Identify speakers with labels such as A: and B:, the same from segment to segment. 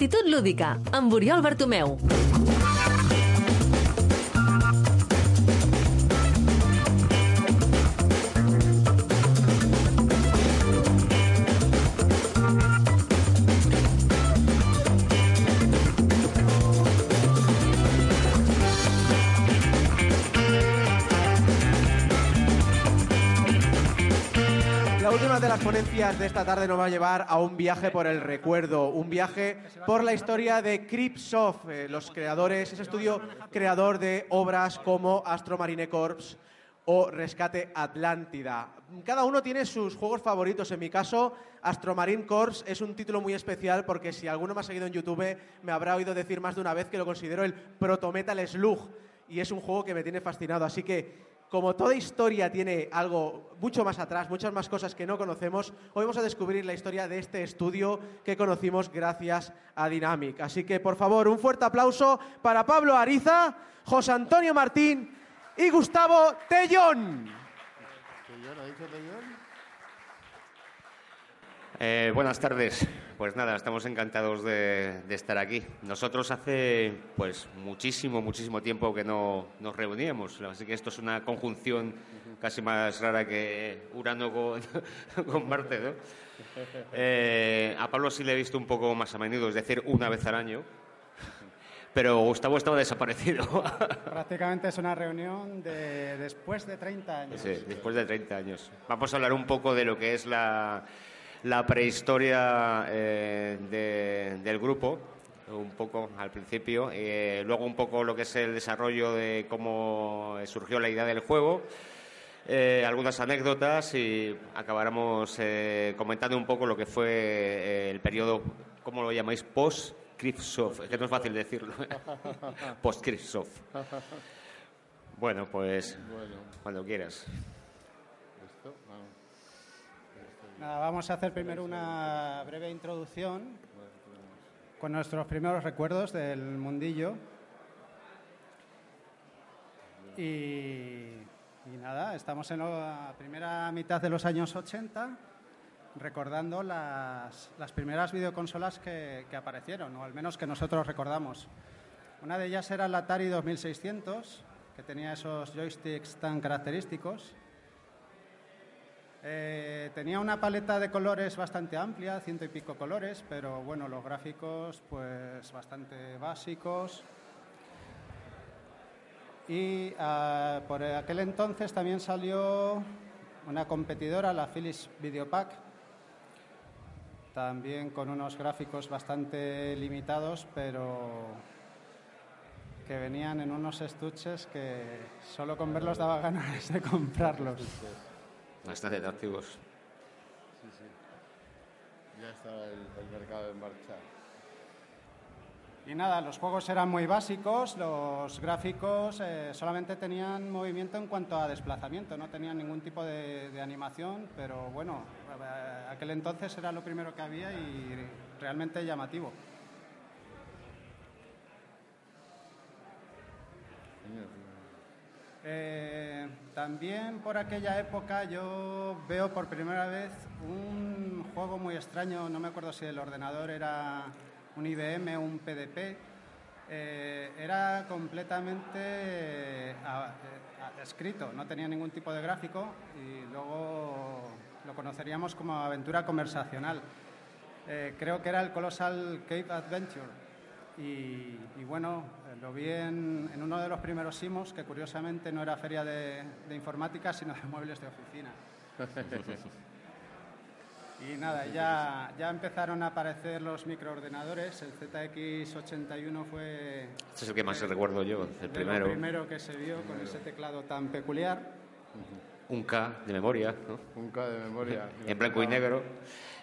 A: Actitud lúdica, amb Oriol Bartomeu.
B: Las ponencias de esta tarde nos va a llevar a un viaje por el recuerdo, un viaje por la historia de Cripsoft, eh, los creadores, ese estudio creador de obras como Astro Marine Corps o Rescate Atlántida. Cada uno tiene sus juegos favoritos. En mi caso, Astro Marine Corps es un título muy especial porque si alguno me ha seguido en YouTube me habrá oído decir más de una vez que lo considero el Proto Metal Slug y es un juego que me tiene fascinado. Así que como toda historia tiene algo mucho más atrás, muchas más cosas que no conocemos, hoy vamos a descubrir la historia de este estudio que conocimos gracias a Dynamic. Así que, por favor, un fuerte aplauso para Pablo Ariza, José Antonio Martín y Gustavo Tellón.
C: Eh, buenas tardes. Pues nada, estamos encantados de, de estar aquí. Nosotros hace pues muchísimo, muchísimo tiempo que no nos reuníamos, así que esto es una conjunción casi más rara que Urano con, con Marte, ¿no? Eh, a Pablo sí le he visto un poco más a menudo, es decir, una vez al año. Pero Gustavo estaba desaparecido.
D: Prácticamente es una reunión de después de 30 años.
C: Sí, después de 30 años. Vamos a hablar un poco de lo que es la, la prehistoria eh, de- del grupo, un poco al principio, eh, luego un poco lo que es el desarrollo de cómo surgió la idea del juego, eh, algunas anécdotas y acabaremos eh, comentando un poco lo que fue eh, el periodo, ¿cómo lo llamáis? Post. Kripsov, es que no es fácil decirlo. Post Kripsov. Bueno, pues cuando quieras.
D: Vamos a hacer primero una breve introducción con nuestros primeros recuerdos del mundillo. Y, nada, estamos en la primera mitad de los años 80 recordando las, las primeras videoconsolas que, que aparecieron, o al menos que nosotros recordamos. Una de ellas era el Atari 2600, que tenía esos joysticks tan característicos. Eh, tenía una paleta de colores bastante amplia, ciento y pico colores, pero bueno, los gráficos pues bastante básicos. Y ah, por aquel entonces también salió una competidora, la Philips Videopack, también con unos gráficos bastante limitados, pero que venían en unos estuches que solo con verlos daba ganas de comprarlos.
C: Bastante atractivos.
E: Ya está el, el mercado en marcha.
D: Y nada, los juegos eran muy básicos, los gráficos eh, solamente tenían movimiento en cuanto a desplazamiento, no tenían ningún tipo de, de animación, pero bueno, eh, aquel entonces era lo primero que había y realmente llamativo. Eh, también por aquella época yo veo por primera vez un juego muy extraño, no me acuerdo si el ordenador era un IBM o un PDP, eh, era completamente eh, escrito, no tenía ningún tipo de gráfico y luego lo conoceríamos como aventura conversacional. Creo que era el Colossal Cape Adventure. Y, y bueno, eh, lo vi en, en uno de los primeros simos, que curiosamente no era feria de, de informática, sino de muebles de oficina. Y nada, ya, ya empezaron a aparecer los microordenadores. El ZX81 fue
C: Este es el que más recuerdo yo, el primero.
D: primero que se vio con ese teclado tan peculiar.
C: Un K de memoria, ¿no?
E: Un K de memoria.
C: en blanco y negro,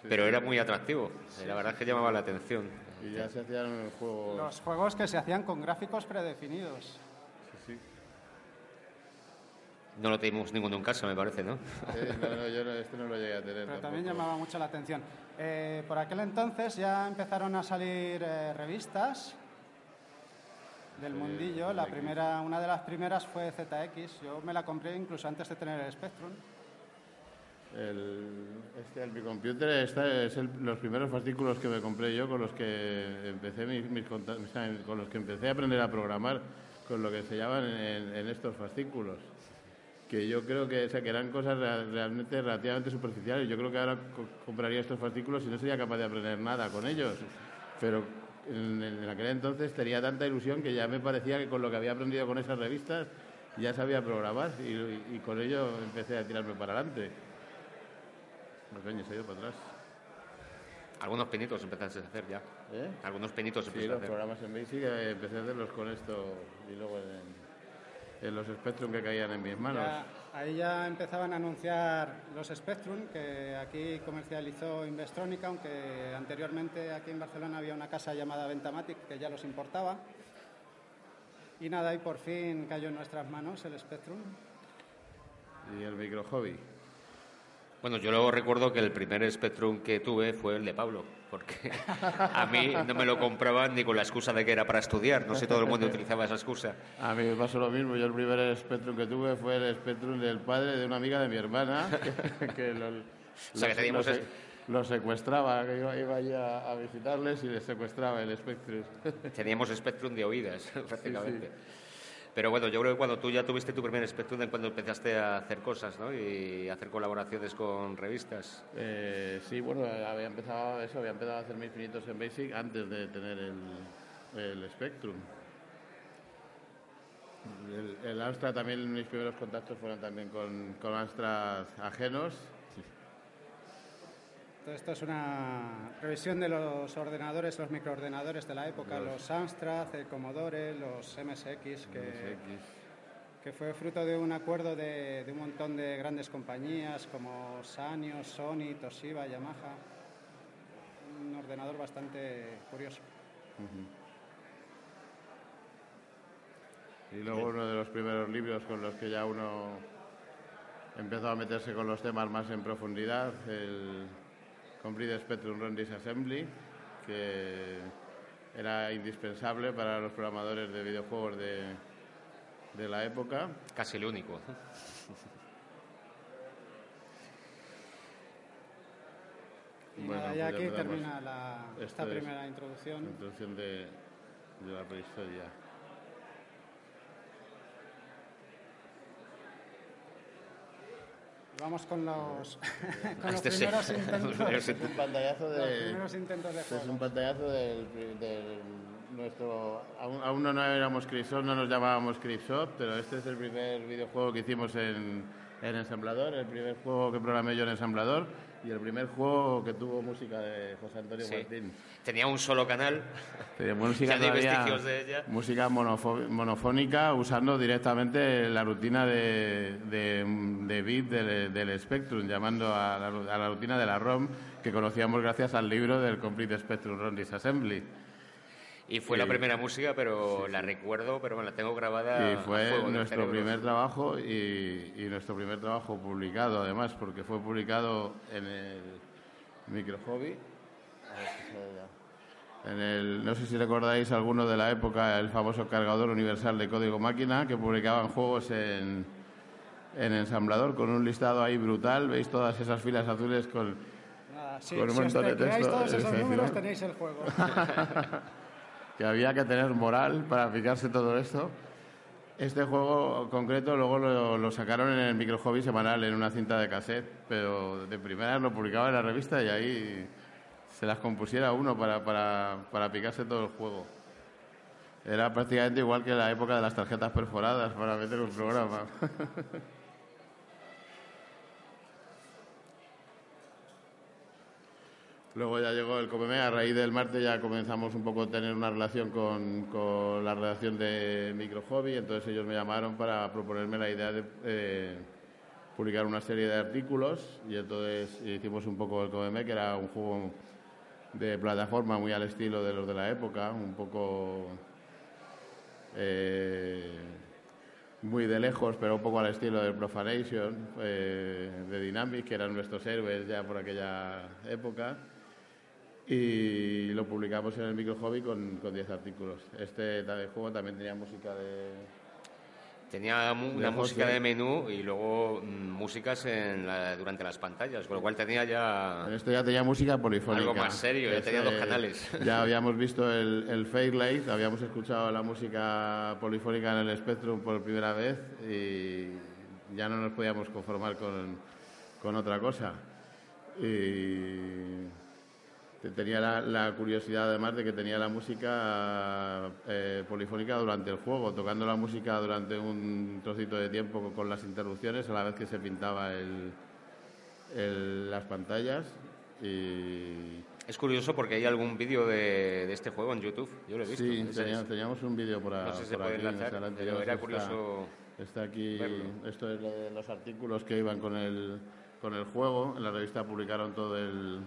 C: pero era muy atractivo. La verdad es que llamaba la atención.
E: Y ya se hacían en el juego.
D: Los juegos que se hacían con gráficos predefinidos.
E: Sí, sí.
C: No lo tuvimos ninguno en casa, me parece, ¿no?
E: Eh, no, no, yo no, este no lo llegué a tener.
D: Pero también llamaba mucho la atención. Eh, por aquel entonces ya empezaron a salir eh, revistas del mundillo. La primera, una de las primeras fue ZX. Yo me la compré incluso antes de tener el Spectrum.
E: El, Este, el Bicomputer esta es el- los primeros fascículos que me compré yo con los que empecé mis, mis con los que empecé a aprender a programar con lo que se llaman en, estos fascículos que yo creo que, o eran cosas rea- realmente relativamente superficiales. Yo creo que ahora co- compraría estos fascículos y no sería capaz de aprender nada con ellos. Pero en, en aquel entonces tenía tanta ilusión que ya me parecía que con lo que había aprendido con esas revistas ya sabía programar y, y con ello empecé a tirarme para adelante. Se ha ido para atrás.
C: Algunos pinitos empezaste a hacer ya.
E: ¿Eh?
C: Algunos pinitos
E: Sí,
C: empezaste a
E: los
C: hacer.
E: programas en Basic eh, empecé a hacerlos con esto y luego en, en los Spectrum que caían en mis manos.
D: Ya- ahí ya empezaban a anunciar los Spectrum, que aquí comercializó Investronica, aunque anteriormente aquí en Barcelona había una casa llamada Ventamatic que ya los importaba. Y nada, y por fin cayó en nuestras manos el Spectrum.
E: Y el micro hobby.
C: Bueno, yo luego recuerdo que el primer Spectrum que tuve fue el de Pablo, porque a mí no me lo compraban ni con la excusa de que era para estudiar. No sé, todo el mundo utilizaba esa excusa.
E: A mí me pasó lo mismo. Yo el primer Spectrum que tuve fue el Spectrum del padre de una amiga de mi hermana, que, que lo,
C: O sea, que teníamos
E: secuestraba, que iba, iba allí a, visitarles y les secuestraba el Spectrum.
C: Teníamos Spectrum de oídas, prácticamente. Pero bueno, yo creo que cuando tú ya tuviste tu primer Spectrum cuando empezaste a hacer cosas, ¿no? Y hacer colaboraciones con revistas.
E: Eh, sí, bueno, había empezado eso, había empezado a hacer mis finitos en Basic antes de tener el, el Spectrum. El, el también, mis primeros contactos fueron también con, con Amstrad ajenos.
D: Esto es una revisión de los ordenadores, los microordenadores de la época, los Amstrad, el Commodore, los MSX, que, que fue fruto de un acuerdo de, de un montón de grandes compañías como Sanyo, Sony, Toshiba, Yamaha. Un ordenador bastante curioso.
E: Y luego uno de los primeros libros con los que ya uno empezó a meterse con los temas más en profundidad, el Complete Spectrum Run Disassembly, que era indispensable para los programadores de videojuegos de, de la época.
C: Casi el único.
D: Y
E: Bueno,
D: nada,
E: pues
D: ya
E: ya
D: aquí termina la- esta
E: es
D: primera
E: La
D: introducción.
E: introducción de, de la prehistoria.
D: Vamos con los, con los
C: Este sí.
D: primeros intentos.
E: Un pantallazo
D: Los
E: de...
D: primeros intentos de
E: Este es
D: juego.
E: un pantallazo del, del nuestro... Aún, aún no éramos Creepshop, no nos llamábamos Creepshop, pero este es el primer videojuego que hicimos en, en ensamblador, el primer juego que programé yo en ensamblador y el primer juego que tuvo música de José Antonio
C: Sí.
E: Martín.
C: Tenía un solo canal.
E: Tenía música, todavía-
C: de ella.
E: música monofónica usando directamente la rutina de, de, de bit del, del Spectrum, llamando a la, a la rutina de la ROM que conocíamos gracias al libro del Complete Spectrum ROM Disassembly.
C: Y fue
E: Sí.
C: la primera música, pero la recuerdo, pero me la tengo grabada.
E: Y fue
C: fuego
E: nuestro primer trabajo y, y nuestro primer trabajo publicado, además, porque fue publicado en el Micro Hobby. A ver si sale ya. En el, no sé si recordáis alguno de la época, el famoso cargador universal de código máquina, que publicaban juegos en, en ensamblador con un listado ahí brutal. Veis todas esas filas azules con,
D: Nada, sí,
E: con un
D: si os
E: montón de texto
D: todos esos números tenéis el juego.
E: que había que tener moral para aplicarse todo esto. Este juego concreto luego lo, lo sacaron en el micro hobby semanal en una cinta de cassette, pero de primera lo publicaba en la revista y ahí se las compusiera uno para, para, para picarse todo el juego. Era prácticamente igual que la época de las tarjetas perforadas para meter un programa. Luego ya llegó el COMEME, a raíz del martes ya comenzamos un poco a tener una relación con, con la redacción de Micro Hobby, entonces ellos me llamaron para proponerme la idea de eh, publicar una serie de artículos y entonces hicimos un poco el COMEME, que era un juego de plataforma muy al estilo de los de la época, un poco eh, muy de lejos, pero un poco al estilo del Profanation, eh, de Dynamic, que eran nuestros héroes ya por aquella época. Y lo publicamos en el Micro Hobby con, con 10 artículos. Este ta- juego también tenía música de...
C: Tenía una
E: De
C: música
E: José.
C: de menú y luego mm, músicas en la- durante las pantallas, con lo cual tenía ya...
E: En esto ya tenía música polifónica.
C: Algo más serio, ya tenía dos canales.
E: Ya habíamos visto el, el Fairlight, habíamos escuchado la música polifónica en el Spectrum por primera vez y ya no nos podíamos conformar con, con otra cosa. Y tenía la, la curiosidad además de que tenía la música eh, polifónica durante el juego, tocando la música durante un trocito de tiempo con, con las interrupciones a la vez que se pintaba el, el- las pantallas y
C: Es curioso porque hay algún vídeo de, de este juego en YouTube, yo lo he visto.
E: sí, teníamos, un vídeo por, a-
C: No sé si
E: por aquí,
C: pero era
E: sé,
C: curioso
E: Está, está aquí,
C: verlo.
E: esto es lo de los artículos que iban con el, con el juego, en la revista publicaron todo el...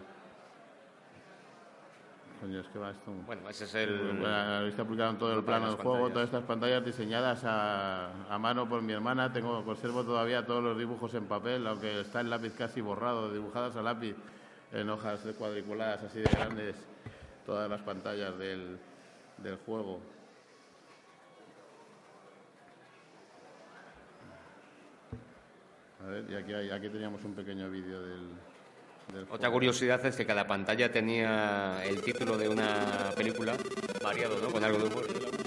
E: Coño, es que va esto...
C: Bueno, ese es el...
E: En la revista publicaron todo el
C: plano
E: plano
C: de
E: del juego, todas estas pantallas diseñadas a, a mano por mi hermana. Tengo, conservo todavía todos los dibujos en papel, aunque está el lápiz casi borrado, dibujadas a lápiz en hojas cuadriculadas así de grandes, todas las pantallas del, del juego. A ver, y aquí, hay- aquí teníamos un pequeño vídeo del
C: Otra curiosidad es que cada pantalla tenía el título de una película variado, ¿no? Con algo de humor.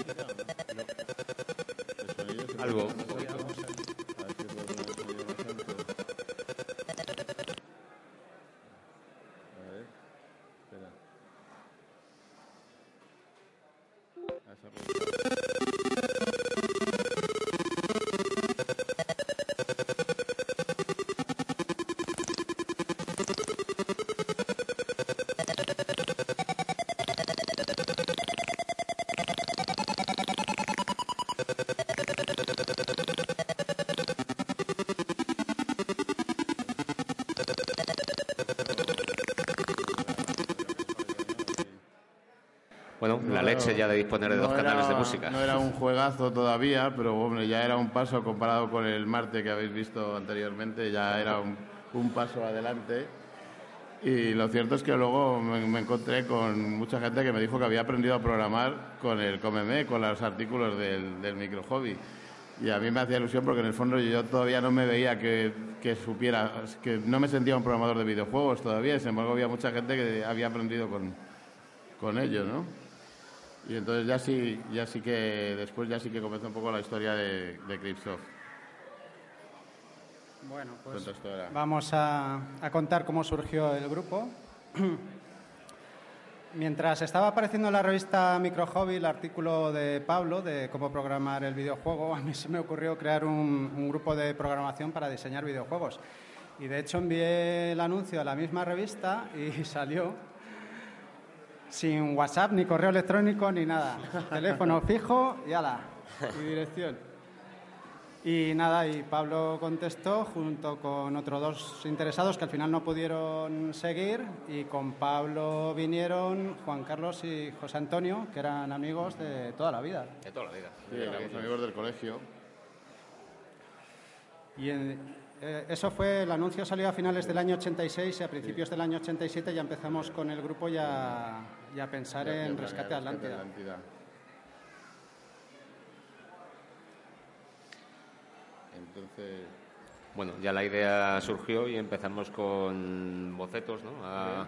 C: Ya de disponer de
E: no
C: dos canales
E: era-
C: de música.
E: No era un juegazo todavía, pero hombre, ya era un paso comparado con el Marte que habéis visto anteriormente, ya era un, un paso adelante. Y lo cierto es que luego me, me encontré con mucha gente que me dijo que había aprendido a programar con el Comeme, con los artículos del, del micro hobby. Y a mí me hacía ilusión porque en el fondo yo todavía no me veía que, que supiera, que no me sentía un programador de videojuegos todavía, sin embargo había mucha gente que había aprendido con, con ello, ¿no? Y entonces ya sí, ya sí que después ya sí que comenzó un poco la historia de, de Cripsoft.
D: Bueno, pues vamos a, a contar cómo surgió el grupo. Mientras estaba apareciendo en la revista Micro Hobby el artículo de Pablo de cómo programar el videojuego, a mí se me ocurrió crear un, un grupo de programación para diseñar videojuegos. Y de hecho envié el anuncio a la misma revista y salió sin WhatsApp, ni correo electrónico, ni nada. Teléfono fijo y ala, y dirección. Y nada, y Pablo contestó junto con otros dos interesados que al final no pudieron seguir y con Pablo vinieron Juan Carlos y José Antonio, que eran amigos de toda la vida.
C: De toda la vida.
E: Sí, éramos amigos del colegio.
D: Y en- eh, eso fue, el anuncio salió a finales del año 86 y a principios del año 87 ya empezamos con el grupo ya, ya a pensar
E: Ya-
D: en Rescate Atlántida.
E: Atlántida. Entonces,
C: Bueno, ya la idea surgió y empezamos con bocetos, ¿no? A,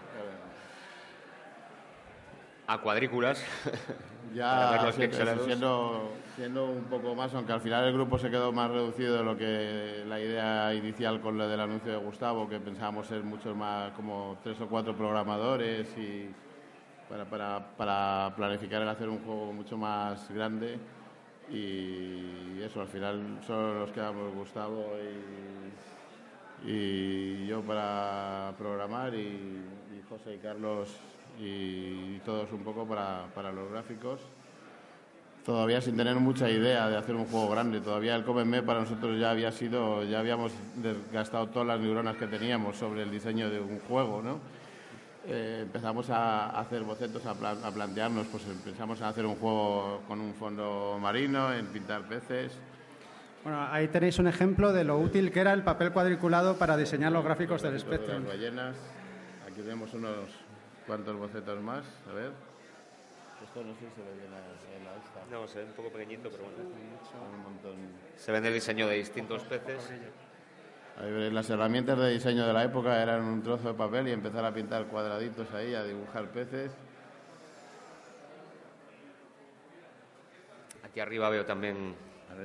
C: a cuadrículas.
E: ya
C: pixelados.
E: siendo, siendo un poco más, aunque al final el grupo se quedó más reducido de lo que la idea inicial con lo del anuncio de Gustavo, que pensábamos ser muchos más, como tres o cuatro programadores y para, para, para planificar el hacer un juego mucho más grande. Y eso, al final solo nos quedamos Gustavo y, y yo para programar y, José y Carlos y todos un poco para, para los gráficos. Todavía sin tener mucha idea de hacer un juego grande. Todavía el Cómeme para nosotros ya había sido, ya habíamos desgastado todas las neuronas que teníamos sobre el diseño de un juego, ¿no? Eh, empezamos a hacer bocetos, a, plan- a plantearnos, pues empezamos a hacer un juego con un fondo marino, en pintar peces.
D: Bueno, ahí tenéis un ejemplo de lo útil que era el papel cuadriculado para diseñar los gráficos del
E: gráficos de
D: Spectrum.
E: las ballenas. Aquí tenemos unos cuantos bocetos más, a ver. Esto no sé si se ve bien en la esta.
C: No, se ve un poco pequeñito, pero bueno.
E: Un montón.
C: Se ve en el diseño de distintos peces.
E: Las herramientas de diseño de la época eran un trozo de papel y empezar a pintar cuadraditos ahí, a dibujar peces.
C: Aquí arriba veo también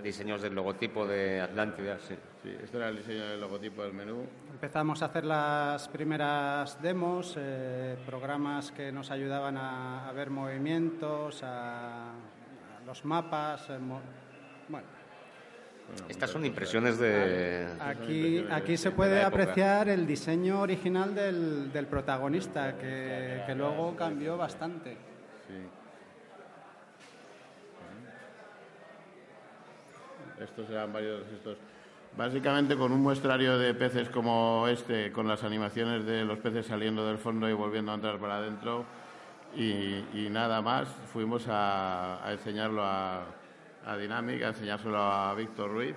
C: diseños del logotipo de Atlántida, sí.
E: Sí, este era el diseño del logotipo del menú.
D: Empezamos a hacer las primeras demos, eh, programas que nos ayudaban a, a ver movimientos, a, a los mapas. eh, mo- bueno,
C: Estas son impresiones de...
D: aquí, aquí se
C: de
D: puede apreciar el diseño original del, del protagonista, que, que luego cambió bastante.
E: Sí. Estos eran varios estos. Básicamente con un muestrario de peces como este, con las animaciones de los peces saliendo del fondo y volviendo a entrar para adentro, y, y nada más, fuimos a, a enseñarlo a, a Dynamic, a enseñárselo a Víctor Ruiz,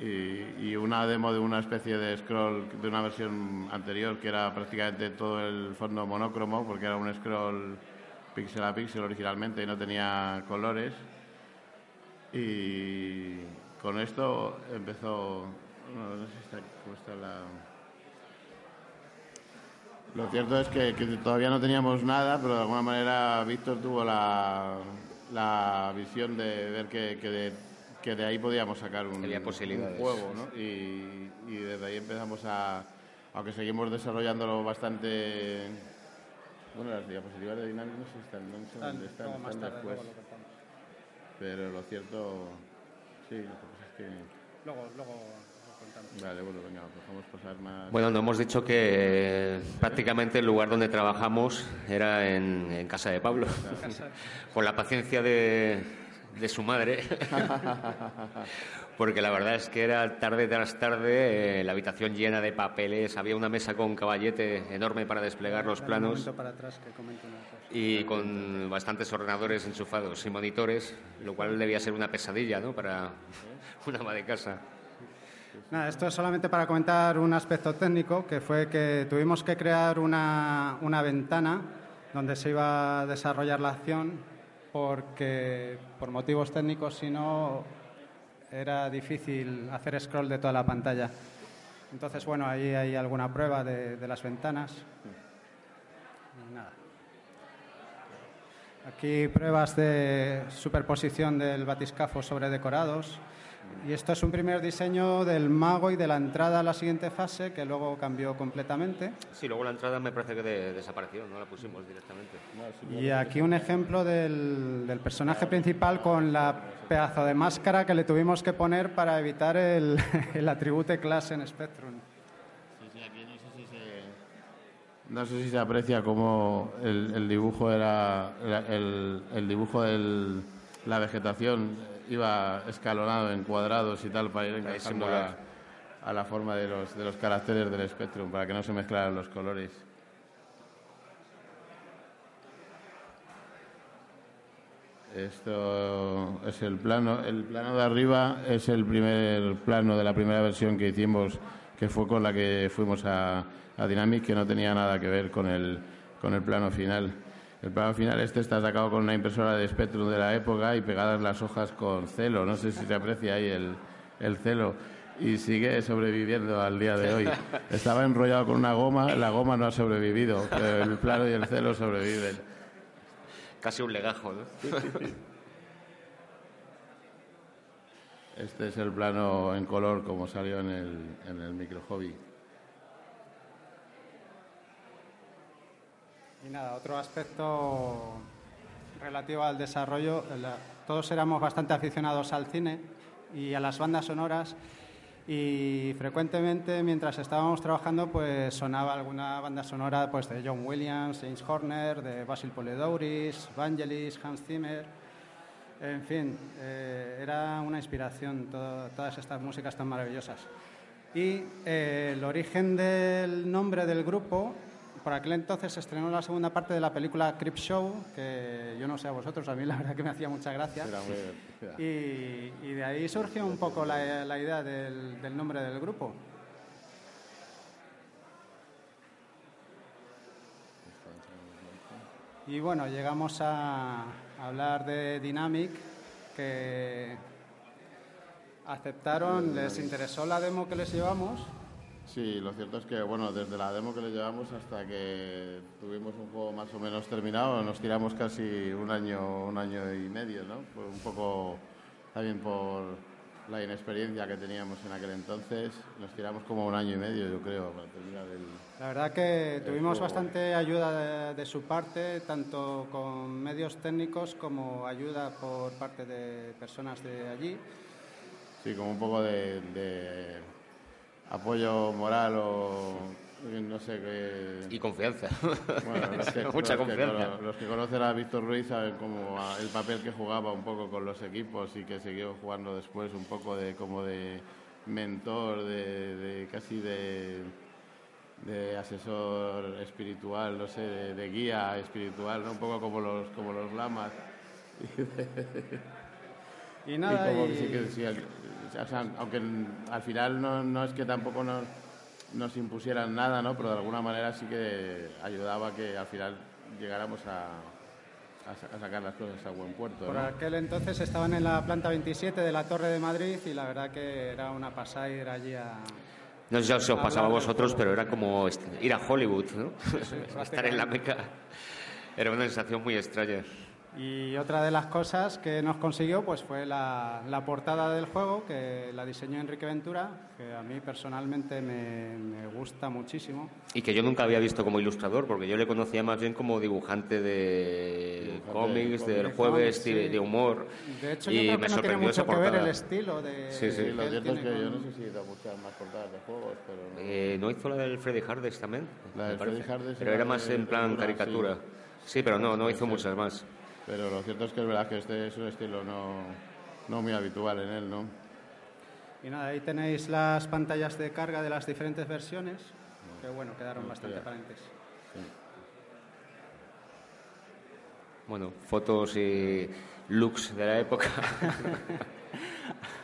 E: y, una demo de una especie de scroll de una versión anterior que era prácticamente todo el fondo monócromo porque era un scroll píxel a píxel originalmente y no tenía colores. Y con esto empezó no, sé si está, cómo la lo cierto es que todavía no teníamos nada pero de alguna manera Víctor tuvo la, la visión de ver que, que de, que de ahí podíamos sacar un, un juego ¿no? y, y desde ahí empezamos a aunque seguimos desarrollándolo bastante bueno las diapositivas de Dynamic no sé están, no sé dónde están, están
D: tarde,
E: después pero lo cierto sí lo que pasa es que
D: Luego, luego.
E: Vale bueno venga pues vamos a pasar más.
C: Bueno, no hemos dicho que eh, prácticamente el lugar donde trabajamos era en, en casa de Pablo, con la paciencia de, de su madre, porque la verdad es que era tarde tras tarde, eh, la habitación llena de papeles, había una mesa con caballete enorme para desplegar los planos
D: para atrás que
C: y con bastantes ordenadores enchufados y monitores, lo cual debía ser una pesadilla ¿no? para una ama de casa.
D: Esto es solamente para comentar un aspecto técnico, que fue que tuvimos que crear una, una ventana donde se iba a desarrollar la acción, porque por motivos técnicos, si no, era difícil hacer scroll de toda la pantalla. Entonces, bueno, ahí hay alguna prueba de, las ventanas. Aquí pruebas de superposición del batiscafo sobre decorados. Y esto es un primer diseño del mago y de la entrada a la siguiente fase, que luego cambió completamente.
C: Sí, luego la entrada me parece que de- desapareció, no la pusimos directamente.
D: Y aquí un ejemplo del, del personaje principal con la pedazo de máscara que le tuvimos que poner para evitar el, el atribute class en Spectrum.
E: Sí, sí, aquí no sé si se... No sé si se aprecia cómo el, el dibujo era... era El, el dibujo de la vegetación iba escalonado en cuadrados y tal para ir
C: disimular.
E: a, a la forma de los, de los caracteres del Spectrum, para que no se mezclaran los colores. Esto es el plano. El plano de arriba es el primer plano de la primera versión que hicimos, que fue con la que fuimos a, a Dynamic, que no tenía nada que ver con el, con el plano final. El plano final este está sacado con una impresora de Spectrum de la época y pegadas las hojas con celo. No sé si se aprecia ahí el, el celo. Y sigue sobreviviendo al día de hoy. Estaba enrollado con una goma, la goma no ha sobrevivido, pero el plano y el celo sobreviven.
C: Casi un legajo, ¿no?
E: Este es el plano en color como salió en el, en el micro hobby.
D: Y nada, otro aspecto relativo al desarrollo, todos éramos bastante aficionados al cine y a las bandas sonoras y frecuentemente mientras estábamos trabajando pues sonaba alguna banda sonora pues de John Williams, James Horner, de Basil Poledouris, Vangelis, Hans Zimmer, en fin, eh, era una inspiración todo- todas estas músicas tan maravillosas. Y eh, el origen del nombre del grupo, por aquel entonces se estrenó la segunda parte de la película Crip Show, que yo no sé a vosotros, a mí la verdad que me hacía mucha gracia. Y, y de ahí surgió un poco la, la idea del, del nombre del grupo. Y bueno, llegamos a hablar de Dynamic, que aceptaron, les interesó la demo que les llevamos.
E: Sí, lo cierto es que bueno, desde la demo que les llevamos hasta que tuvimos un juego más o menos terminado, nos tiramos casi un año, un año y medio, ¿no? Un poco también por la inexperiencia que teníamos en aquel entonces, nos tiramos como un año y medio, yo creo, para terminar el.
D: La verdad que tuvimos bastante ayuda de, de, su parte, tanto con medios técnicos como ayuda por parte de personas de allí.
E: Sí, como un poco de, de apoyo moral o no sé qué.
C: Y confianza.
E: Bueno, los que,
C: Mucha
E: los que
C: confianza.
E: cono- los que conocen a Víctor Ruiz saben como a- el papel que jugaba un poco con los equipos y que siguió jugando después un poco de como de mentor, de, de casi de, de asesor espiritual, no sé, de, de guía espiritual, ¿no? un poco como los como los lamas.
D: Y
E: Y
D: nada,
E: como
D: y-
E: que sí que o sea, aunque al final no, no es que tampoco nos, nos impusieran nada, ¿no? pero de alguna manera sí que ayudaba a que al final llegáramos a, a a sacar las cosas a buen puerto.
D: por
E: ¿no?
D: aquel entonces estaban en la planta 27 de la Torre de Madrid y la verdad que era una pasada ir allí a...
C: No sé si os pasaba a vosotros, pero era como ir a Hollywood, ¿no? Estar en la meca. Era una sensación muy extraña.
D: Y otra de las cosas que nos consiguió pues fue la, la portada del juego que la diseñó Enrique Ventura, que a mí personalmente me, me gusta muchísimo.
C: Y que yo nunca había visto como ilustrador, porque yo le conocía más bien como dibujante de
E: Dibujante
C: cómics,
E: de
C: del jueves,
D: sí.
C: de, de humor.
D: De hecho,
C: y
D: yo creo
C: me
D: que no tiene mucho que ver el estilo de...
C: Sí, sí.
E: Lo cierto es que yo no sé si he ido muchas más portadas de juegos, pero... no-
C: Eh, ¿No hizo la del Freddy Hardes también?
E: La
C: Me
E: del. Freddy Hardes
C: Pero
E: era
C: más en plan caricatura.
E: sí.
C: Sí, pero no, no hizo muchas más.
E: Pero lo cierto es que es verdad que este es un estilo no, no muy habitual en él, ¿no?
D: Y nada, ahí tenéis las pantallas de carga de las diferentes versiones, que bueno, quedaron bastante aparentes.
C: Bueno, fotos y looks de la época.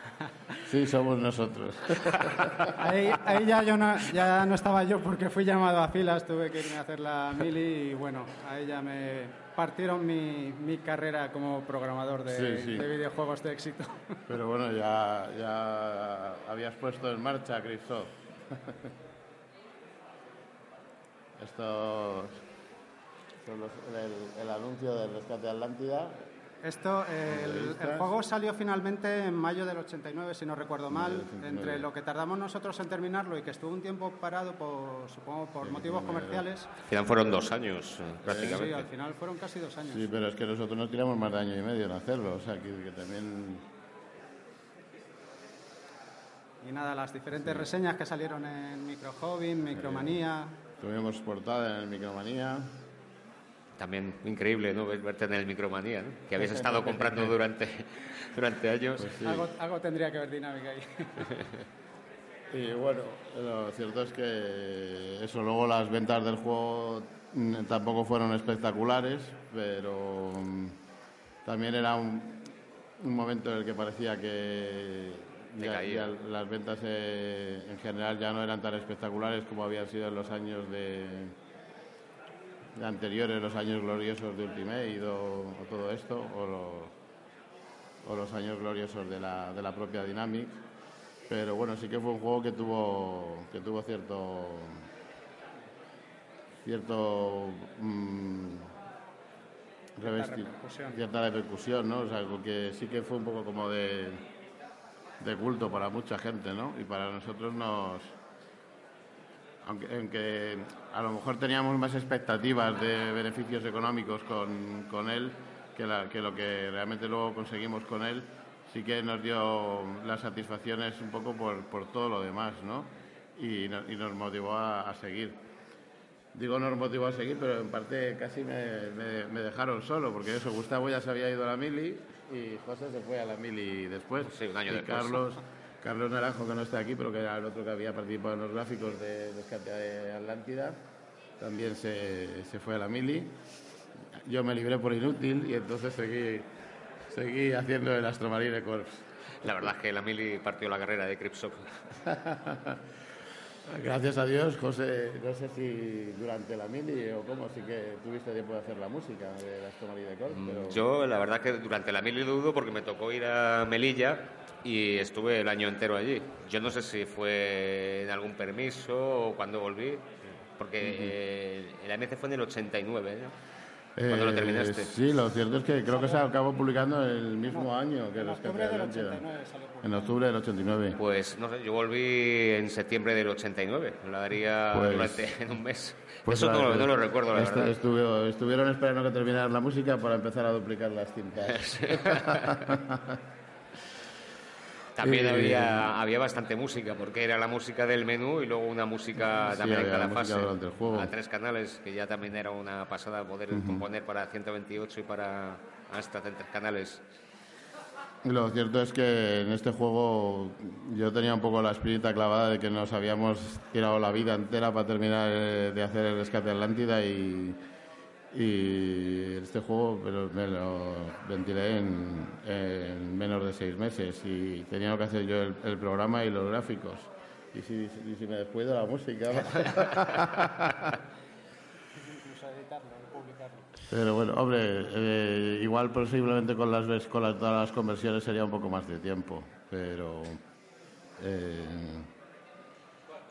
E: Sí, somos nosotros.
D: Ahí, ahí ya, yo no, ya no estaba yo porque fui llamado a filas, tuve que irme a hacer la mili y bueno, ahí ya me partieron mi, mi carrera como programador de,
E: Sí, sí.
D: de videojuegos de éxito.
E: Pero bueno, ya, ya habías puesto en marcha Cryptsoft. Estos son los- el, el anuncio del rescate Atlántida.
D: Esto, el,
E: Entrevistas.
D: el juego salió finalmente en mayo del 89, si no recuerdo mal.
E: del 89.
D: Entre lo que tardamos nosotros en terminarlo y que estuvo un tiempo parado, por, supongo, por motivos comerciales.
C: Al final fueron dos años, eh,
D: Sí,
C: prácticamente.
D: al final fueron casi dos años.
E: Sí, pero es que nosotros nos tiramos más de año y medio en hacerlo. O sea, que, que también...
D: Y nada, las diferentes reseñas que salieron en Micro Hobby, Micromanía.
E: Tuvimos portada en el Micromanía.
C: También increíble, ¿no? Ver- Verte en el Micromanía, ¿no? Que habéis estado comprando durante, durante años.
E: Pues sí.
D: Algo, algo tendría que ver dinámica ahí.
E: Y bueno, lo cierto es que eso, luego las ventas del juego tampoco fueron espectaculares, pero mm, también era un, un momento en el que parecía que ya, las ventas eh, en general ya no eran tan espectaculares como habían sido en los años de, de anteriores, los años gloriosos de Ultimate o, o todo esto, o los, o los años gloriosos de la, de la propia Dynamic. Pero bueno, sí que fue un juego que tuvo, que tuvo cierto, cierto mm, revesti-
D: repercusión.
E: cierta repercusión, ¿no? O sea, que sí que fue un poco como de, de culto para mucha gente, ¿no? Y para nosotros nos, aunque, aunque a lo mejor teníamos más expectativas de beneficios económicos con, con él que, la- que lo que realmente luego conseguimos con él, sí que nos dio las satisfacciones un poco por, por todo lo demás, ¿no? Y, no- y nos motivó a, a seguir. Digo nos motivó a seguir, pero en parte casi me, me- me dejaron solo, porque eso, Gustavo ya se había ido a la mili y José se fue a la mili después.
C: Sí, un año
E: y
C: después.
E: Carlos, Carlos Naranjo, que no está aquí, pero que era el otro que había participado en los gráficos de Rescate de Atlántida, también se, se fue a la mili. Yo me libré por inútil y entonces seguí, seguí haciendo el Astromarine Corps.
C: La verdad es que la Mili partió la carrera de Cripsoft.
E: Gracias a Dios, José, no sé si durante la mili o cómo, sí que tuviste tiempo de hacer la música de las Tomarí de Col,
C: Mm,
E: pero...
C: Yo, la verdad que durante la mili dudo porque me tocó ir a Melilla y estuve el año entero allí. Yo no sé si fue en algún permiso o cuando volví, porque eh, el AMC fue en el 89, ¿no? Cuando lo
E: Eh,
C: terminaste.
E: Sí, lo cierto es que creo que se acabó publicando el mismo año que
D: En
E: Rescate
D: octubre
E: de
D: del
E: Atlántida.
D: 89 salió publicado.
E: En octubre del 89.
C: Pues no sé, yo volví en septiembre del 89, lo daría
E: Pues-
C: durante en un mes.
E: Pues
C: Eso no,
E: la-
C: lo- no lo recuerdo, la
E: esta-
C: verdad.
E: estuve- estuvieron esperando que terminara la música para empezar a duplicar las cintas.
C: También
E: Eh,
C: había, había bastante música, porque era la música del menú y luego una música
E: Sí,
C: también en cada fase.
E: durante el juego.
C: A tres canales, que ya también era una pasada poder componer para 128 y para hasta tres canales.
E: Lo cierto es que en este juego yo tenía un poco la espinita clavada de que nos habíamos tirado la vida entera para terminar eh, de hacer el rescate de Atlántida y, y este juego me lo ventilé en, en menos de seis meses y tenía que hacer yo el, el programa y los gráficos. Y si, y si me descuido la música. Pero bueno, hombre, eh, igual posiblemente con las con las- todas las conversiones sería un poco más de tiempo, pero eh,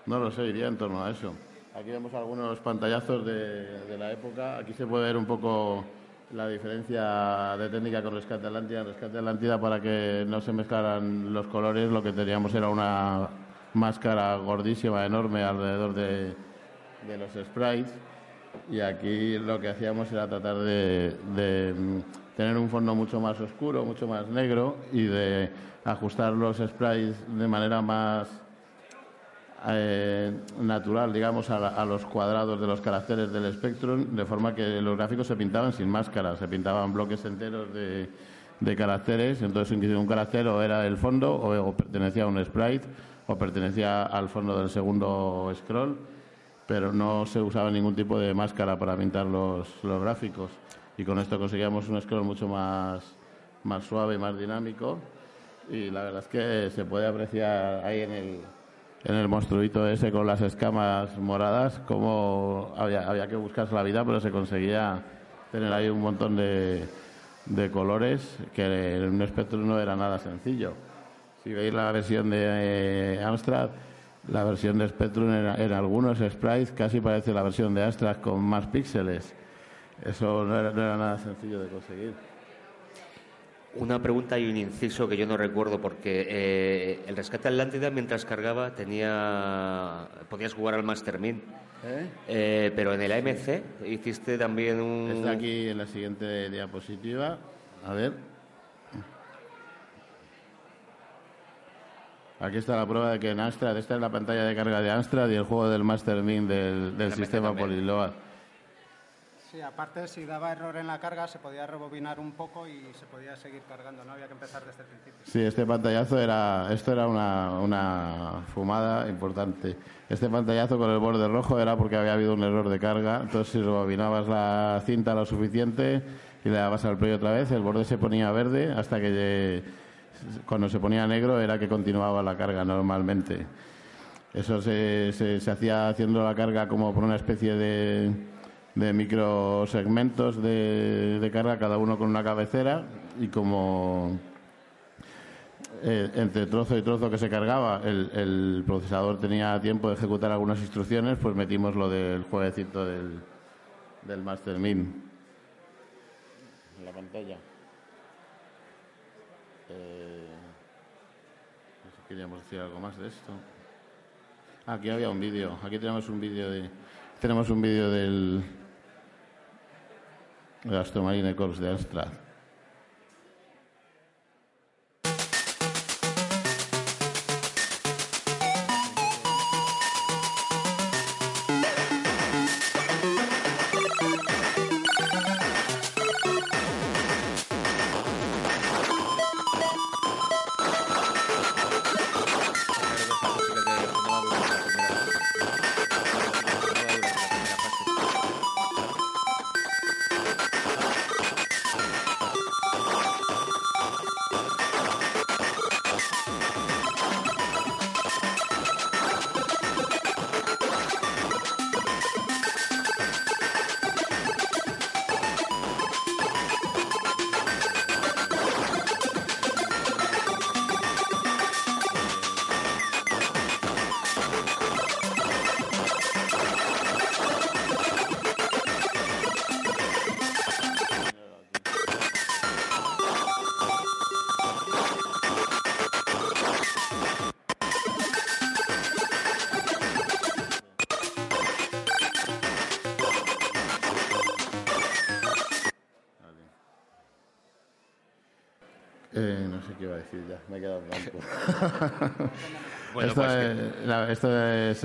E: no lo sé, iría en torno a eso. Aquí vemos algunos pantallazos de, la época. Aquí se puede ver un poco la diferencia de técnica con Rescate Atlántida. En Rescate Atlántida, para que no se mezclaran los colores, lo que teníamos era una máscara gordísima, enorme, alrededor de, de los sprites. Y aquí lo que hacíamos era tratar de, de, mm, tener un fondo mucho más oscuro, mucho más negro y de ajustar los sprites de manera más eh, natural, digamos, a, a los cuadrados de los caracteres del Spectrum, de forma que los gráficos se pintaban sin máscara, se pintaban bloques enteros de, de caracteres, entonces un carácter o era el fondo o, o pertenecía a un sprite o pertenecía al fondo del segundo scroll, pero no se usaba ningún tipo de máscara para pintar los, los gráficos. Y con esto conseguíamos un scroll mucho más, más suave y más dinámico y la verdad es que se puede apreciar ahí en el, en el monstruito ese con las escamas moradas como había, había que buscarse la vida pero se conseguía tener ahí un montón de, de colores que en un Spectrum no era nada sencillo. Si veis la versión de eh, Amstrad la versión de Spectrum en, en algunos sprites casi parece la versión de Amstrad con más píxeles. Eso no era nada sencillo de conseguir
C: Una pregunta y un inciso que yo no recuerdo porque eh, el rescate Atlántida mientras cargaba tenía podías jugar al Master Min,
E: ¿Eh?
C: Eh, pero en el AMC hiciste también un
E: Está aquí en la siguiente diapositiva. A ver. Aquí está la prueba de que en Amstrad, esta es la pantalla de carga de Amstrad y el juego del Master Min del, del sistema
C: también.
D: Sí, aparte si daba error en la carga se podía rebobinar un poco y se podía seguir cargando, no había que empezar desde el principio.
E: Sí, este pantallazo era, esto era una, una fumada importante. Este pantallazo con el borde rojo era porque había habido un error de carga. Entonces, si rebobinabas la cinta lo suficiente y le dabas al play otra vez, el borde se ponía verde hasta que cuando se ponía negro era que continuaba la carga normalmente. Eso se, se hacía haciendo la carga como por una especie de, de microsegmentos de, de carga, cada uno con una cabecera y como eh, entre trozo y trozo que se cargaba, el, el procesador tenía tiempo de ejecutar algunas instrucciones, pues metimos lo del jueguecito del, del Master Min en la pantalla. Eh, no sé si queríamos decir algo más de esto. Aquí había un vídeo. Aquí tenemos un vídeo de tenemos un vídeo del de Astromarine Corps de Amstrad.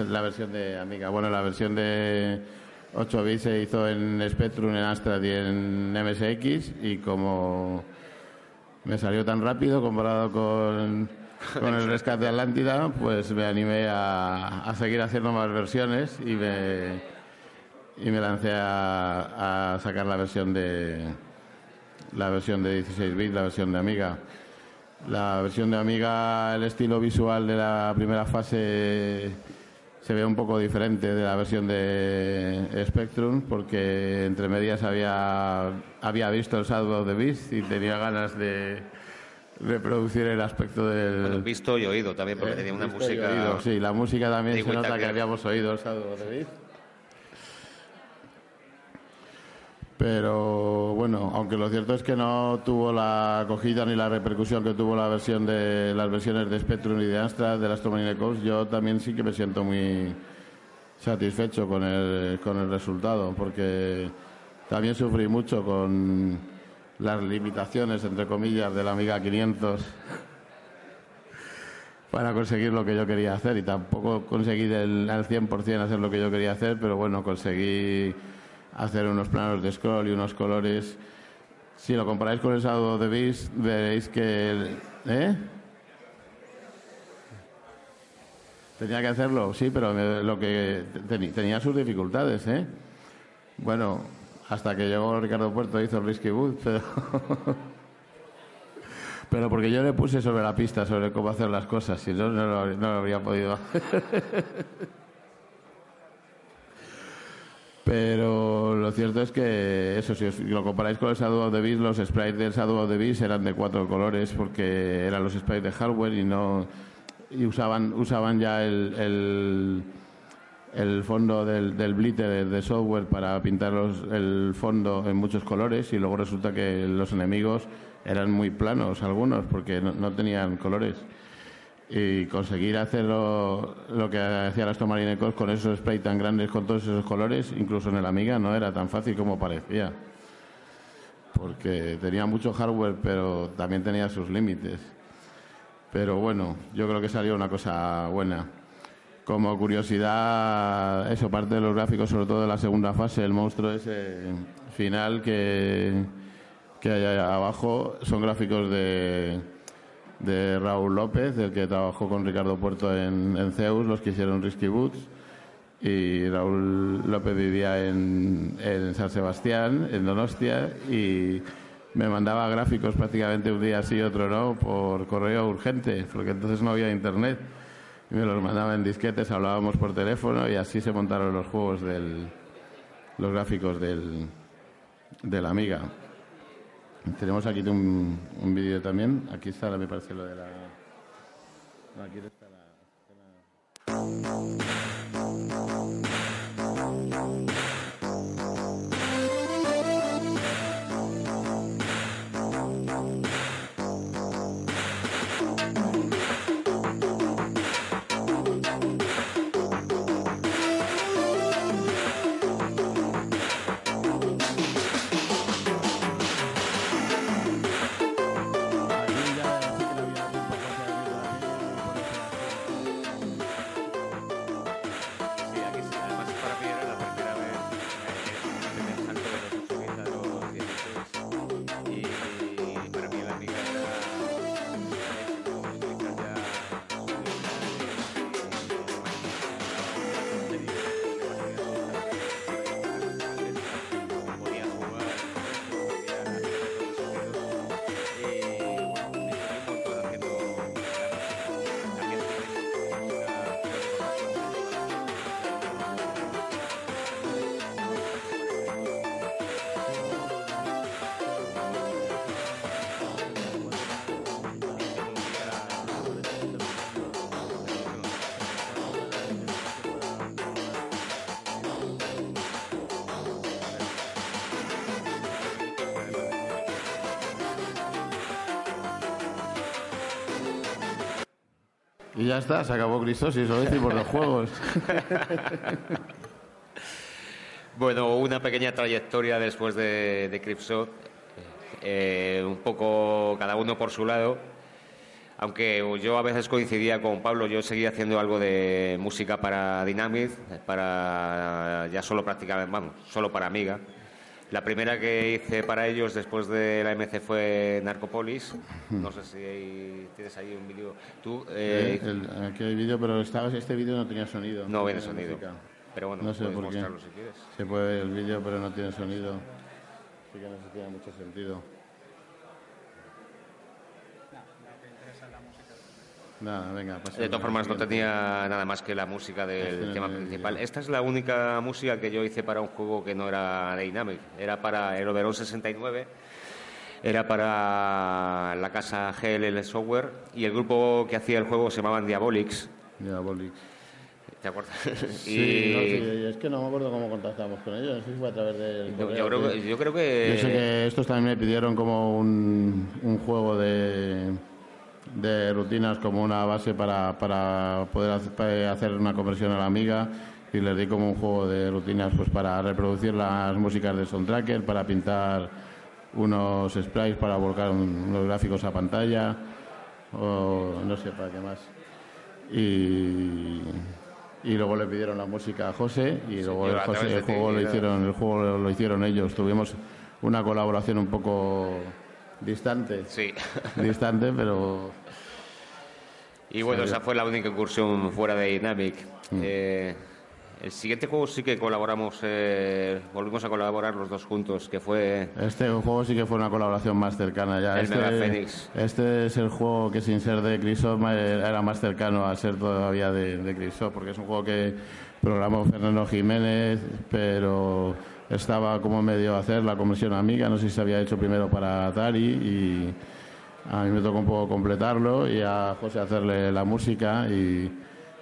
E: La versión de Amiga. Bueno, la versión de 8 bits se hizo en Spectrum, en Amstrad y en MSX y como me salió tan rápido comparado con, con el rescate de Atlántida, pues me animé a, a seguir haciendo más versiones y me, y me lancé a, a sacar la versión de la versión de 16 bits, la versión de Amiga. La versión de Amiga, el estilo visual de la primera fase se ve un poco diferente de la versión de Spectrum porque entre medias había, había visto el Shadow of the Beast y tenía ganas de reproducir el aspecto del...
C: Bueno, visto y oído también, porque
E: Eh,
C: tenía una música...
E: oído, sí, la música también se nota que habíamos oído el Shadow of the Beast. Pero bueno, aunque lo cierto es que no tuvo la acogida ni la repercusión que tuvo la versión de las versiones de Spectrum y de Amstrad de las Coast, yo también sí que me siento muy satisfecho con el, con el resultado, porque también sufrí mucho con las limitaciones, entre comillas, de la Amiga 500 para conseguir lo que yo quería hacer. Y tampoco conseguí del, al 100% hacer lo que yo quería hacer, pero bueno, conseguí hacer unos planos de scroll y unos colores. Si lo comparáis con el Shadow the Beast, veréis que... ¿Eh? Tenía que hacerlo, sí, pero lo que tenía sus dificultades, ¿eh? Bueno, hasta que llegó Ricardo Puerto e hizo Risky Wood, pero... pero porque yo le puse sobre la pista sobre cómo hacer las cosas, si no, no lo, no lo habría podido hacer. Pero lo cierto es que, eso, si os- lo comparáis con el Shadow of the Beast, los sprites del Shadow of the Beast eran de cuatro colores porque eran los sprites de hardware y no y usaban usaban ya el, el, fondo del, del blitter de software para pintar los- el fondo en muchos colores y luego resulta que los enemigos eran muy planos algunos porque no, no tenían colores y conseguir hacer lo, que hacía las tomarinecos con esos sprays tan grandes, con todos esos colores, incluso en el Amiga no era tan fácil como parecía. Porque tenía mucho hardware, pero también tenía sus límites. Pero bueno, yo creo que salió una cosa buena. Como curiosidad, eso, parte de los gráficos, sobre todo de la segunda fase, el monstruo ese final que, que hay abajo, son gráficos de, de Raúl López, el que trabajó con Ricardo Puerto en, Zeus, los que hicieron Risky Boots. Y Raúl López vivía en, en San Sebastián, en Donostia, y me mandaba gráficos prácticamente un día sí y otro no por correo urgente, porque entonces no había internet. Y me los mandaba en disquetes, hablábamos por teléfono y así se montaron los juegos del, los gráficos del, de la Amiga. Tenemos aquí un, un vídeo también. Aquí está, me parece, lo de la. no, aquí está la. Ya está, se acabó Cristosis, lo decimos los juegos.
C: Bueno, una pequeña trayectoria después de, de Cripshot. eh, un poco cada uno por su lado. Aunque yo a veces coincidía con Pablo, yo seguía haciendo algo de música para Dynamic, para ya solo prácticamente, vamos, solo para Amiga. La primera que hice para ellos después de la MC fue Narcopolis. No sé si tienes ahí un vídeo. Tú.
E: Eh, el, aquí hay vídeo, pero este vídeo no tenía sonido.
C: No tiene sonido. Pero bueno,
E: no sé qué.
C: si quieres.
E: Se puede ver el vídeo, pero no tiene sonido. Así que no se tiene mucho sentido. Nada, venga,
C: de todas formas, no tenía nada más que la música del este tema principal. Esta es la única música que yo hice para un juego que no era Dynamic. Era para el Oberon 69, era para la casa GLL Software y el grupo que hacía el juego se llamaban Diabolix.
E: Diabolix.
C: ¿Te acuerdas?
E: Sí, es que no me acuerdo cómo contactamos con ellos, no sé si fue a través del...
C: Yo, yo, creo, que, yo creo que...
E: Yo sé que estos también me pidieron como un, un juego de de rutinas como una base para, para poder hacer una conversión a la amiga y les di como un juego de rutinas pues para reproducir las músicas de Soundtracker, para pintar unos sprites para volcar unos gráficos a pantalla o no sé para qué más. Y, y luego le pidieron la música a José y luego el, juego lo hicieron el juego lo hicieron ellos. Tuvimos una colaboración un poco distante.
C: Sí.
E: Distante, pero.
C: Y bueno, esa fue la única incursión fuera de Dynamic. Mm. Eh, el siguiente juego sí que colaboramos, eh, volvimos a colaborar los dos juntos, que fue...
E: Este juego sí que fue una colaboración más cercana ya.
C: El
E: este,
C: Mega Phoenix.
E: Este es el juego que sin ser de Crisop era más cercano a ser todavía de, de porque es un juego que programó Fernando Jiménez, pero estaba como medio a hacer la conversión amiga, no sé si se había hecho primero para Atari y a mí me tocó un poco completarlo y a José hacerle la música y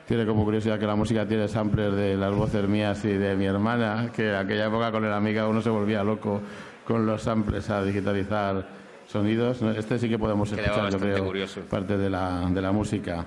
E: tiene como curiosidad que la música tiene samplers de las voces mías y de mi hermana, que en aquella época con el amiga uno se volvía loco con los samples a digitalizar sonidos. Este sí que podemos escuchar, yo creo, parte de la, de la música.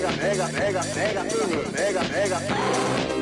E: mega, mega, mega, mega, mega, mega, mega.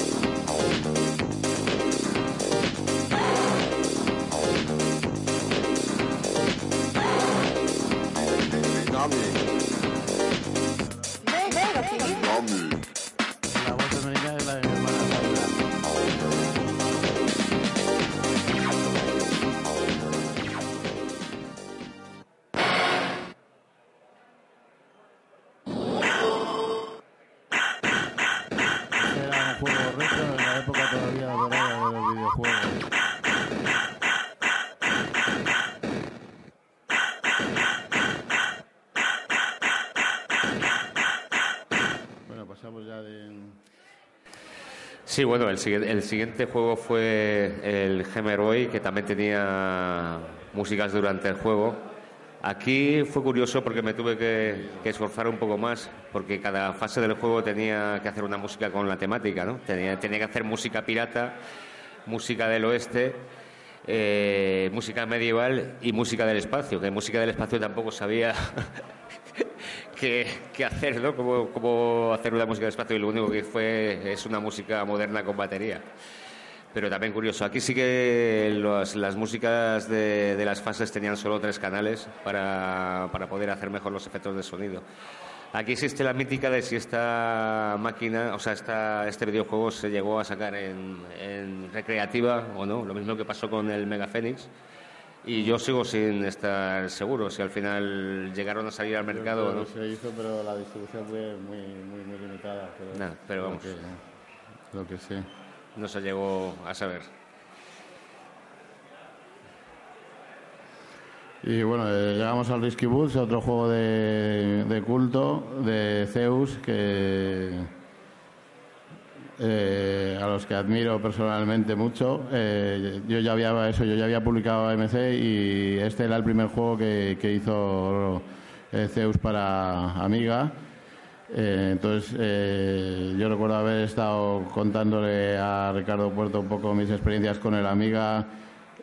C: Sí, bueno, el, siguiente juego fue el Gemeroy, que también tenía músicas durante el juego. Aquí fue curioso porque me tuve que, esforzar un poco más, porque cada fase del juego tenía que hacer una música con la temática, ¿no? Tenía, tenía que hacer música pirata, música del oeste, eh, música medieval y música del espacio, que música del espacio tampoco sabía que, hacer, ¿no? Cómo, hacer una música de espacio y lo único que fue es una música moderna con batería. Pero también curioso, aquí sí que las músicas de, las fases tenían solo tres canales para, poder hacer mejor los efectos de sonido. Aquí existe la mítica de si esta máquina, o sea, esta, este videojuego se llegó a sacar en, en recreativa o no, lo mismo que pasó con el Mega Phoenix y yo sigo sin estar seguro si al final llegaron a salir al mercado o no.
E: Se hizo, pero la distribución fue muy, muy, muy limitada.
C: Pero, pero vamos.
E: Lo que, sí.
C: No se llegó a saber.
E: Y bueno, eh, llegamos al Risky Boots, otro juego de, de culto de Zeus que eh, a los que admiro personalmente mucho. Eh, yo ya había eso, yo ya había publicado AMC y este era el primer juego que, hizo eh, Zeus para Amiga. entonces, yo recuerdo haber estado contándole a Ricardo Puerto un poco mis experiencias con el Amiga,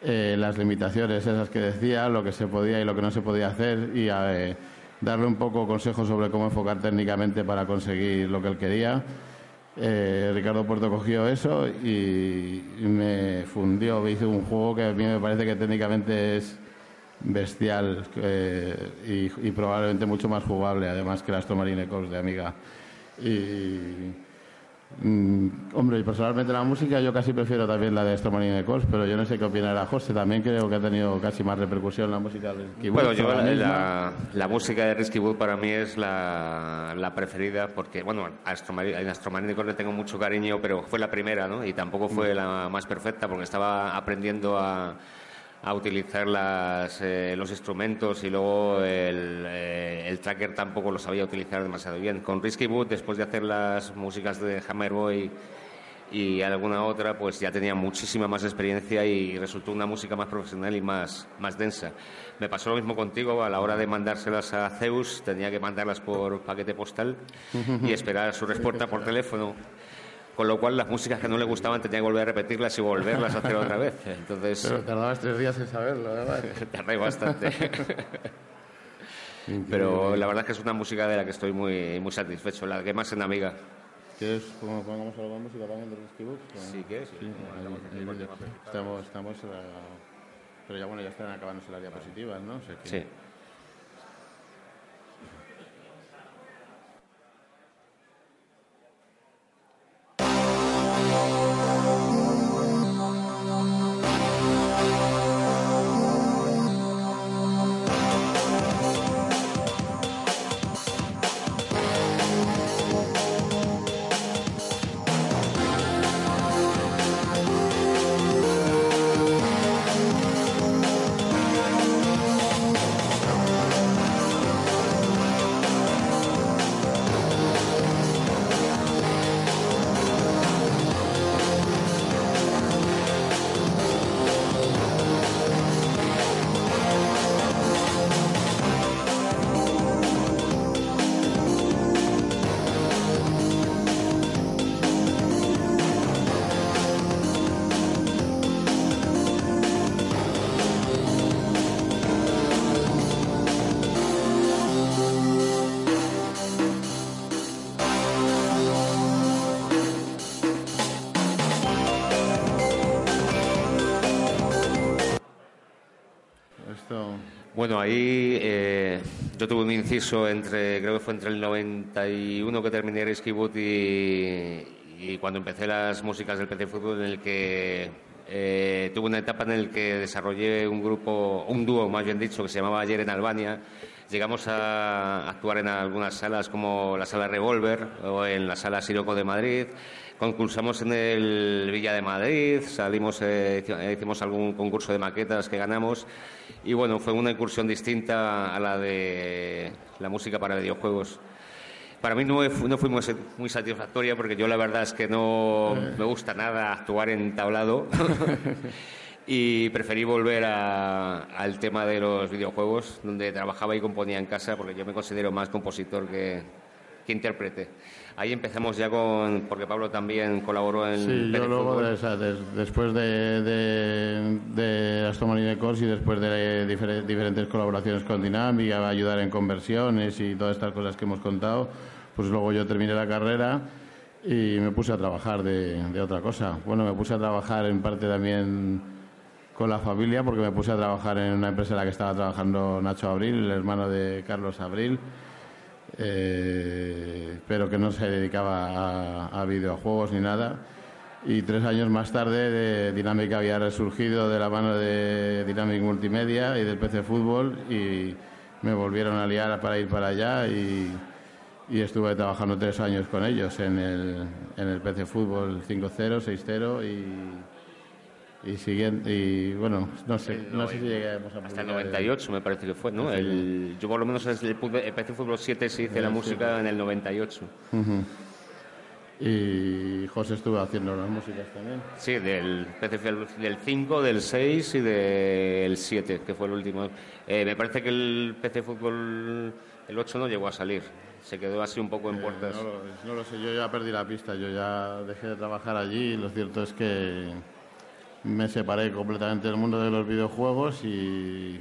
E: las limitaciones esas que decía, lo que se podía y lo que no se podía hacer y darle un poco consejos sobre cómo enfocar técnicamente para conseguir lo que él quería. Eh, Ricardo Puerto cogió eso y me fundió. Hice un juego que a mí me parece que técnicamente es bestial eh, y, probablemente mucho más jugable, además que las Tomarine Corps de Amiga. Y, Mm, hombre, personalmente la música yo casi prefiero también la de Stromanin Course, pero yo no sé qué opinará José. También creo que ha tenido casi más repercusión la música de Risky
C: Bueno, yo la, la, música de Risky Wood para mí es la, la preferida porque, bueno, a Astromarine Course le tengo mucho cariño, pero fue la primera, ¿no? Y tampoco fue mm. la más perfecta porque estaba aprendiendo a a utilizar las, eh, los instrumentos y luego eh, el, tracker tampoco lo sabía utilizar demasiado bien. Con Risky Boot, después de hacer las músicas de Hammerboy y alguna otra, pues ya tenía muchísima más experiencia y resultó una música más profesional y más, más densa. Me pasó lo mismo contigo, a la hora de mandárselas a Zeus, tenía que mandarlas por paquete postal y esperar su respuesta por teléfono con lo cual las músicas que no le gustaban tenía que volver a repetirlas y volverlas a hacer otra vez. Entonces,
E: Pero tardabas tres días en saberlo, además.
C: Tardé bastante. Pero la verdad es que es una música de la que estoy muy, muy satisfecho, la que más en Amiga.
E: ¿Quieres que pongamos algo de música de Risky Books?
C: Sí, ¿qué? Sí,
E: estamos, estamos, pero ya bueno, ya están acabándose las diapositivas, ¿no?
C: Sí. Bueno, ahí eh, yo tuve un inciso entre, creo que fue entre el 91 que terminé Risky y cuando empecé las músicas del PC Fútbol, en el que eh, tuve una etapa en la que desarrollé un grupo, un dúo más bien dicho, que se llamaba Ayer en Albania. Llegamos a actuar en algunas salas como la Sala Revolver o en la Sala Siroco de Madrid. Concursamos en el Villa de Madrid, salimos, eh, hicimos algún concurso de maquetas que ganamos y bueno, fue una incursión distinta a la de la música para videojuegos. Para mí no, no fue muy, satisfactoria porque yo la verdad es que no me gusta nada actuar en tablado y preferí volver al tema de los videojuegos donde trabajaba y componía en casa porque yo me considero más compositor que, que intérprete. Ahí empezamos ya con, porque Pablo también colaboró en...
E: Sí, yo luego, después de, de, de Aston y después de diferentes colaboraciones con Dynamic, a ayudar en conversiones y todas estas cosas que hemos contado, pues luego yo terminé la carrera y me puse a trabajar de, de otra cosa. Bueno, me puse a trabajar en parte también con la familia, porque me puse a trabajar en una empresa en la que estaba trabajando Nacho Abril, el hermano de Carlos Abril eh, pero que no se dedicaba a, videojuegos ni nada. Y tres años más tarde, de Dynamic había resurgido de la mano de Dynamic Multimedia y del PC Fútbol y me volvieron a liar para ir para allá y, y estuve trabajando tres años con ellos en el, en el PC Fútbol 5-0, 6-0 y, y siguiente y bueno, no sé, no sé si lleguemos a
C: Hasta el
E: publicar
C: 98 me parece que fue, ¿no? El, yo por lo menos desde el, PC Fútbol 7 sí hice la música en el 98.
E: Ujú. Y José estuvo haciendo las músicas también.
C: Sí, del PC del 5, del 6 y del 7, que fue el último. Eh, me parece que el PC Fútbol, el 8 no llegó a salir. Se quedó así un poco en puertas.
E: Eh, No lo, no lo sé, yo ya perdí la pista, yo ya dejé de trabajar allí y lo cierto es que me separé completamente del mundo de los videojuegos y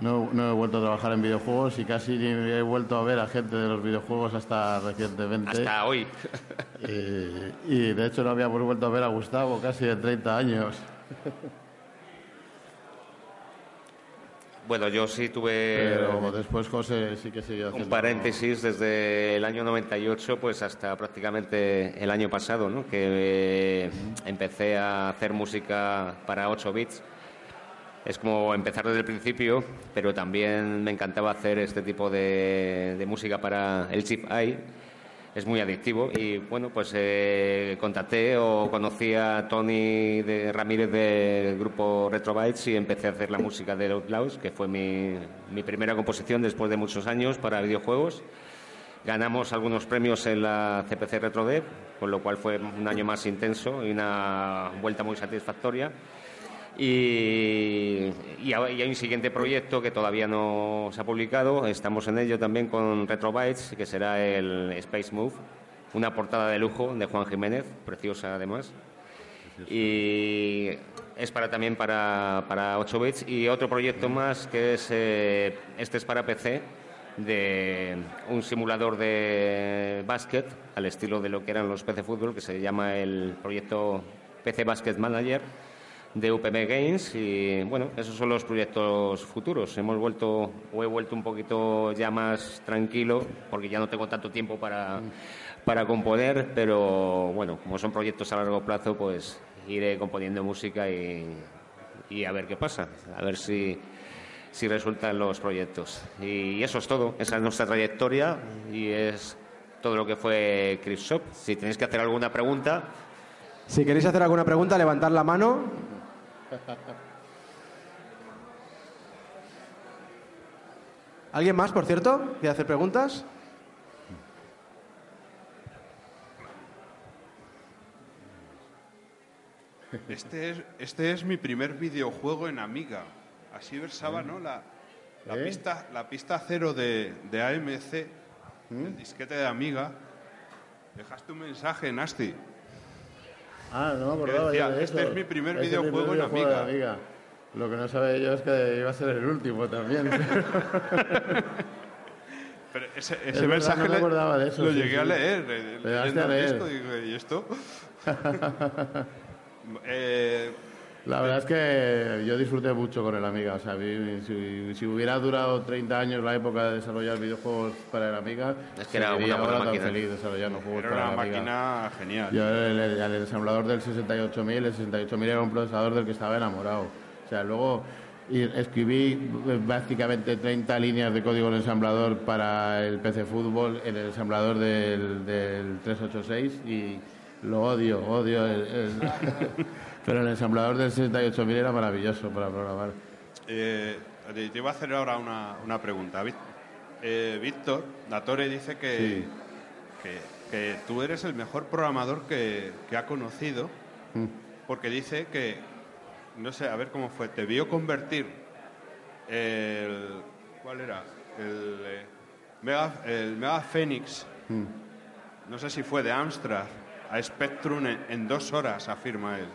E: no, no he vuelto a trabajar en videojuegos y casi ni he vuelto a ver a gente de los videojuegos hasta recientemente.
C: Hasta hoy.
E: Eh, y de hecho no habíamos vuelto a ver a Gustavo casi de 30 años.
C: Bueno, yo sí tuve
E: Pero después José sí que siguió haciendo...
C: un paréntesis desde el año 98 pues hasta prácticamente el año pasado, ¿no? que eh, empecé a hacer música para 8 bits. Es como empezar desde el principio, pero también me encantaba hacer este tipo de, de música para el chip i. Es muy adictivo y bueno, pues eh, contacté o conocí a Tony de Ramírez del grupo Retrobytes y empecé a hacer la música de Outlaws, que fue mi, mi primera composición después de muchos años para videojuegos. Ganamos algunos premios en la CPC RetroDev, con lo cual fue un año más intenso y una vuelta muy satisfactoria. Y, hay un siguiente proyecto que todavía no se ha publicado. Estamos en ello también con Retrobytes, que será el Space Move, una portada de lujo de Juan Jiménez, preciosa además. Y es para también para, para 8 bits. Y otro proyecto más que es, eh, este es para PC, de un simulador de básquet al estilo de lo que eran los PC Fútbol, que se llama el proyecto PC Basket Manager de UPM Games y bueno, esos son los proyectos futuros. Hemos vuelto o he vuelto un poquito ya más tranquilo porque ya no tengo tanto tiempo para, para componer, pero bueno, como son proyectos a largo plazo, pues iré componiendo música y, y a ver qué pasa, a ver si si resultan los proyectos. Y eso es todo, esa es nuestra trayectoria y es todo lo que fue Chris Shop. Si tenéis que hacer alguna pregunta,
B: Si queréis hacer alguna pregunta, levantad la mano. ¿Alguien más, por cierto, quiere hacer preguntas?
F: Este es, este es mi primer videojuego en Amiga. Así versaba, ¿no? La, la
E: ¿Eh?
F: pista, la pista cero de, de AMC, el disquete de Amiga. Dejaste un mensaje, Nasty.
E: Ah, no me acordaba
F: decía,
E: de
F: "Este
E: eso.
F: es mi primer
E: Este es mi
F: videojuego en
E: videojuego de
F: Amiga".
E: Lo que no sabía yo es que iba a ser el último también.
F: Pero ese, mensaje
E: no me
F: le-
E: acordaba de eso,
F: lo
E: sí,
F: llegué a leer. eh, leyendo
E: a leer.
F: ¿y esto? Eh,
E: La verdad es que yo disfruté mucho con el Amiga. O sea, si, si hubiera durado 30 años la época de desarrollar videojuegos para el Amiga,
C: Es que era una buena
E: tan
C: máquina.
E: feliz desarrollando juegos
F: era
E: para
F: una
E: el Amiga.
F: máquina genial.
E: Yo el, el- el ensamblador del 68000, el 68000 era un procesador del que estaba enamorado. O sea, luego y escribí eh, básicamente 30 líneas de código en el ensamblador para el PC Fútbol en el ensamblador del, del 386 y lo odio, odio el, el- Pero el ensamblador del 68000 era maravilloso para programar.
F: Eh, te iba a hacer ahora una, una pregunta. Eh, Víctor Datore dice que, que, que tú eres el mejor programador que, que ha conocido porque dice que, no sé, a ver cómo fue, te vio convertir el... ¿Cuál era? El, eh, Mega, el Mega Phoenix, no sé si fue de Amstrad, a Spectrum en, en dos horas, afirma él.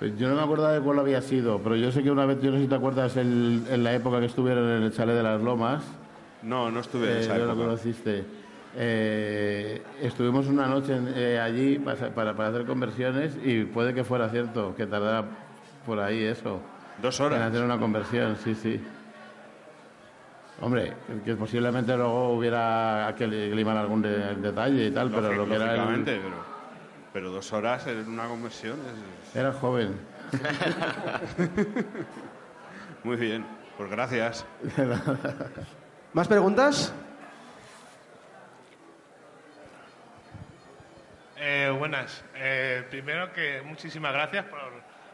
E: Pues yo no me acuerdo de cuál había sido, pero yo sé que una vez, yo no sé si te acuerdas, el- en la época que estuvieron en el chalet de las Lomas,
F: No, no estuve en
E: Eh, no lo conociste. Eh, estuvimos una noche en- eh, allí para, para, para hacer conversiones y puede que fuera cierto, que tardara por ahí eso.
F: Dos
E: En
F: horas.
E: hacer una conversión, sí, sí. Hombre, que posiblemente luego hubiera que limar algún de- detalle y tal, pero lo que era el,
F: pero... Pero dos horas en una conversión es...
E: Era joven.
F: Muy bien, pues gracias.
B: ¿Más preguntas?
G: Eh, buenas. Eh, primero que muchísimas gracias por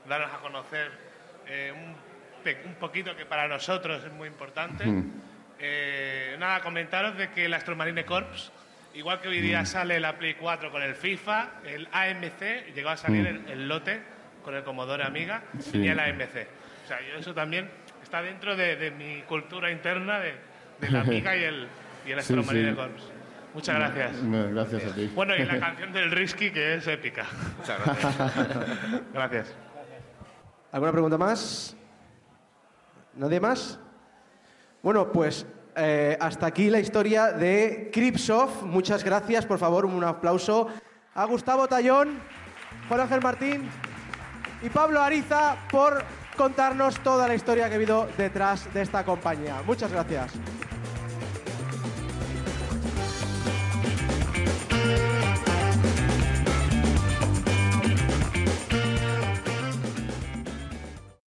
G: darnos a conocer eh, un, pe- un poquito que para nosotros es muy importante. Eh, nada, comentaros de que el Astromarine Corps, igual que hoy día sale la Play 4 con el FIFA, el AMC, llegó a salir el, el lote con el Commodore Amiga,
E: Sí.
G: tenía el AMC. O sea, yo eso también está dentro de, de mi cultura interna de, de la Amiga y el, y el
E: Sí, sí.
G: Corps. Muchas gracias.
E: Bueno, Gracias a ti.
G: Bueno, y la canción del Risky, que es épica.
C: Muchas gracias.
G: Gracias.
B: ¿Alguna pregunta más? ¿Nadie más? Bueno, pues eh, hasta aquí la historia de Cripsoft. Muchas gracias, por favor, un aplauso a Gustavo Tallón, Juan Ángel Martín y Pablo Ariza por contarnos toda la historia que ha habido detrás de esta compañía. Muchas gracias.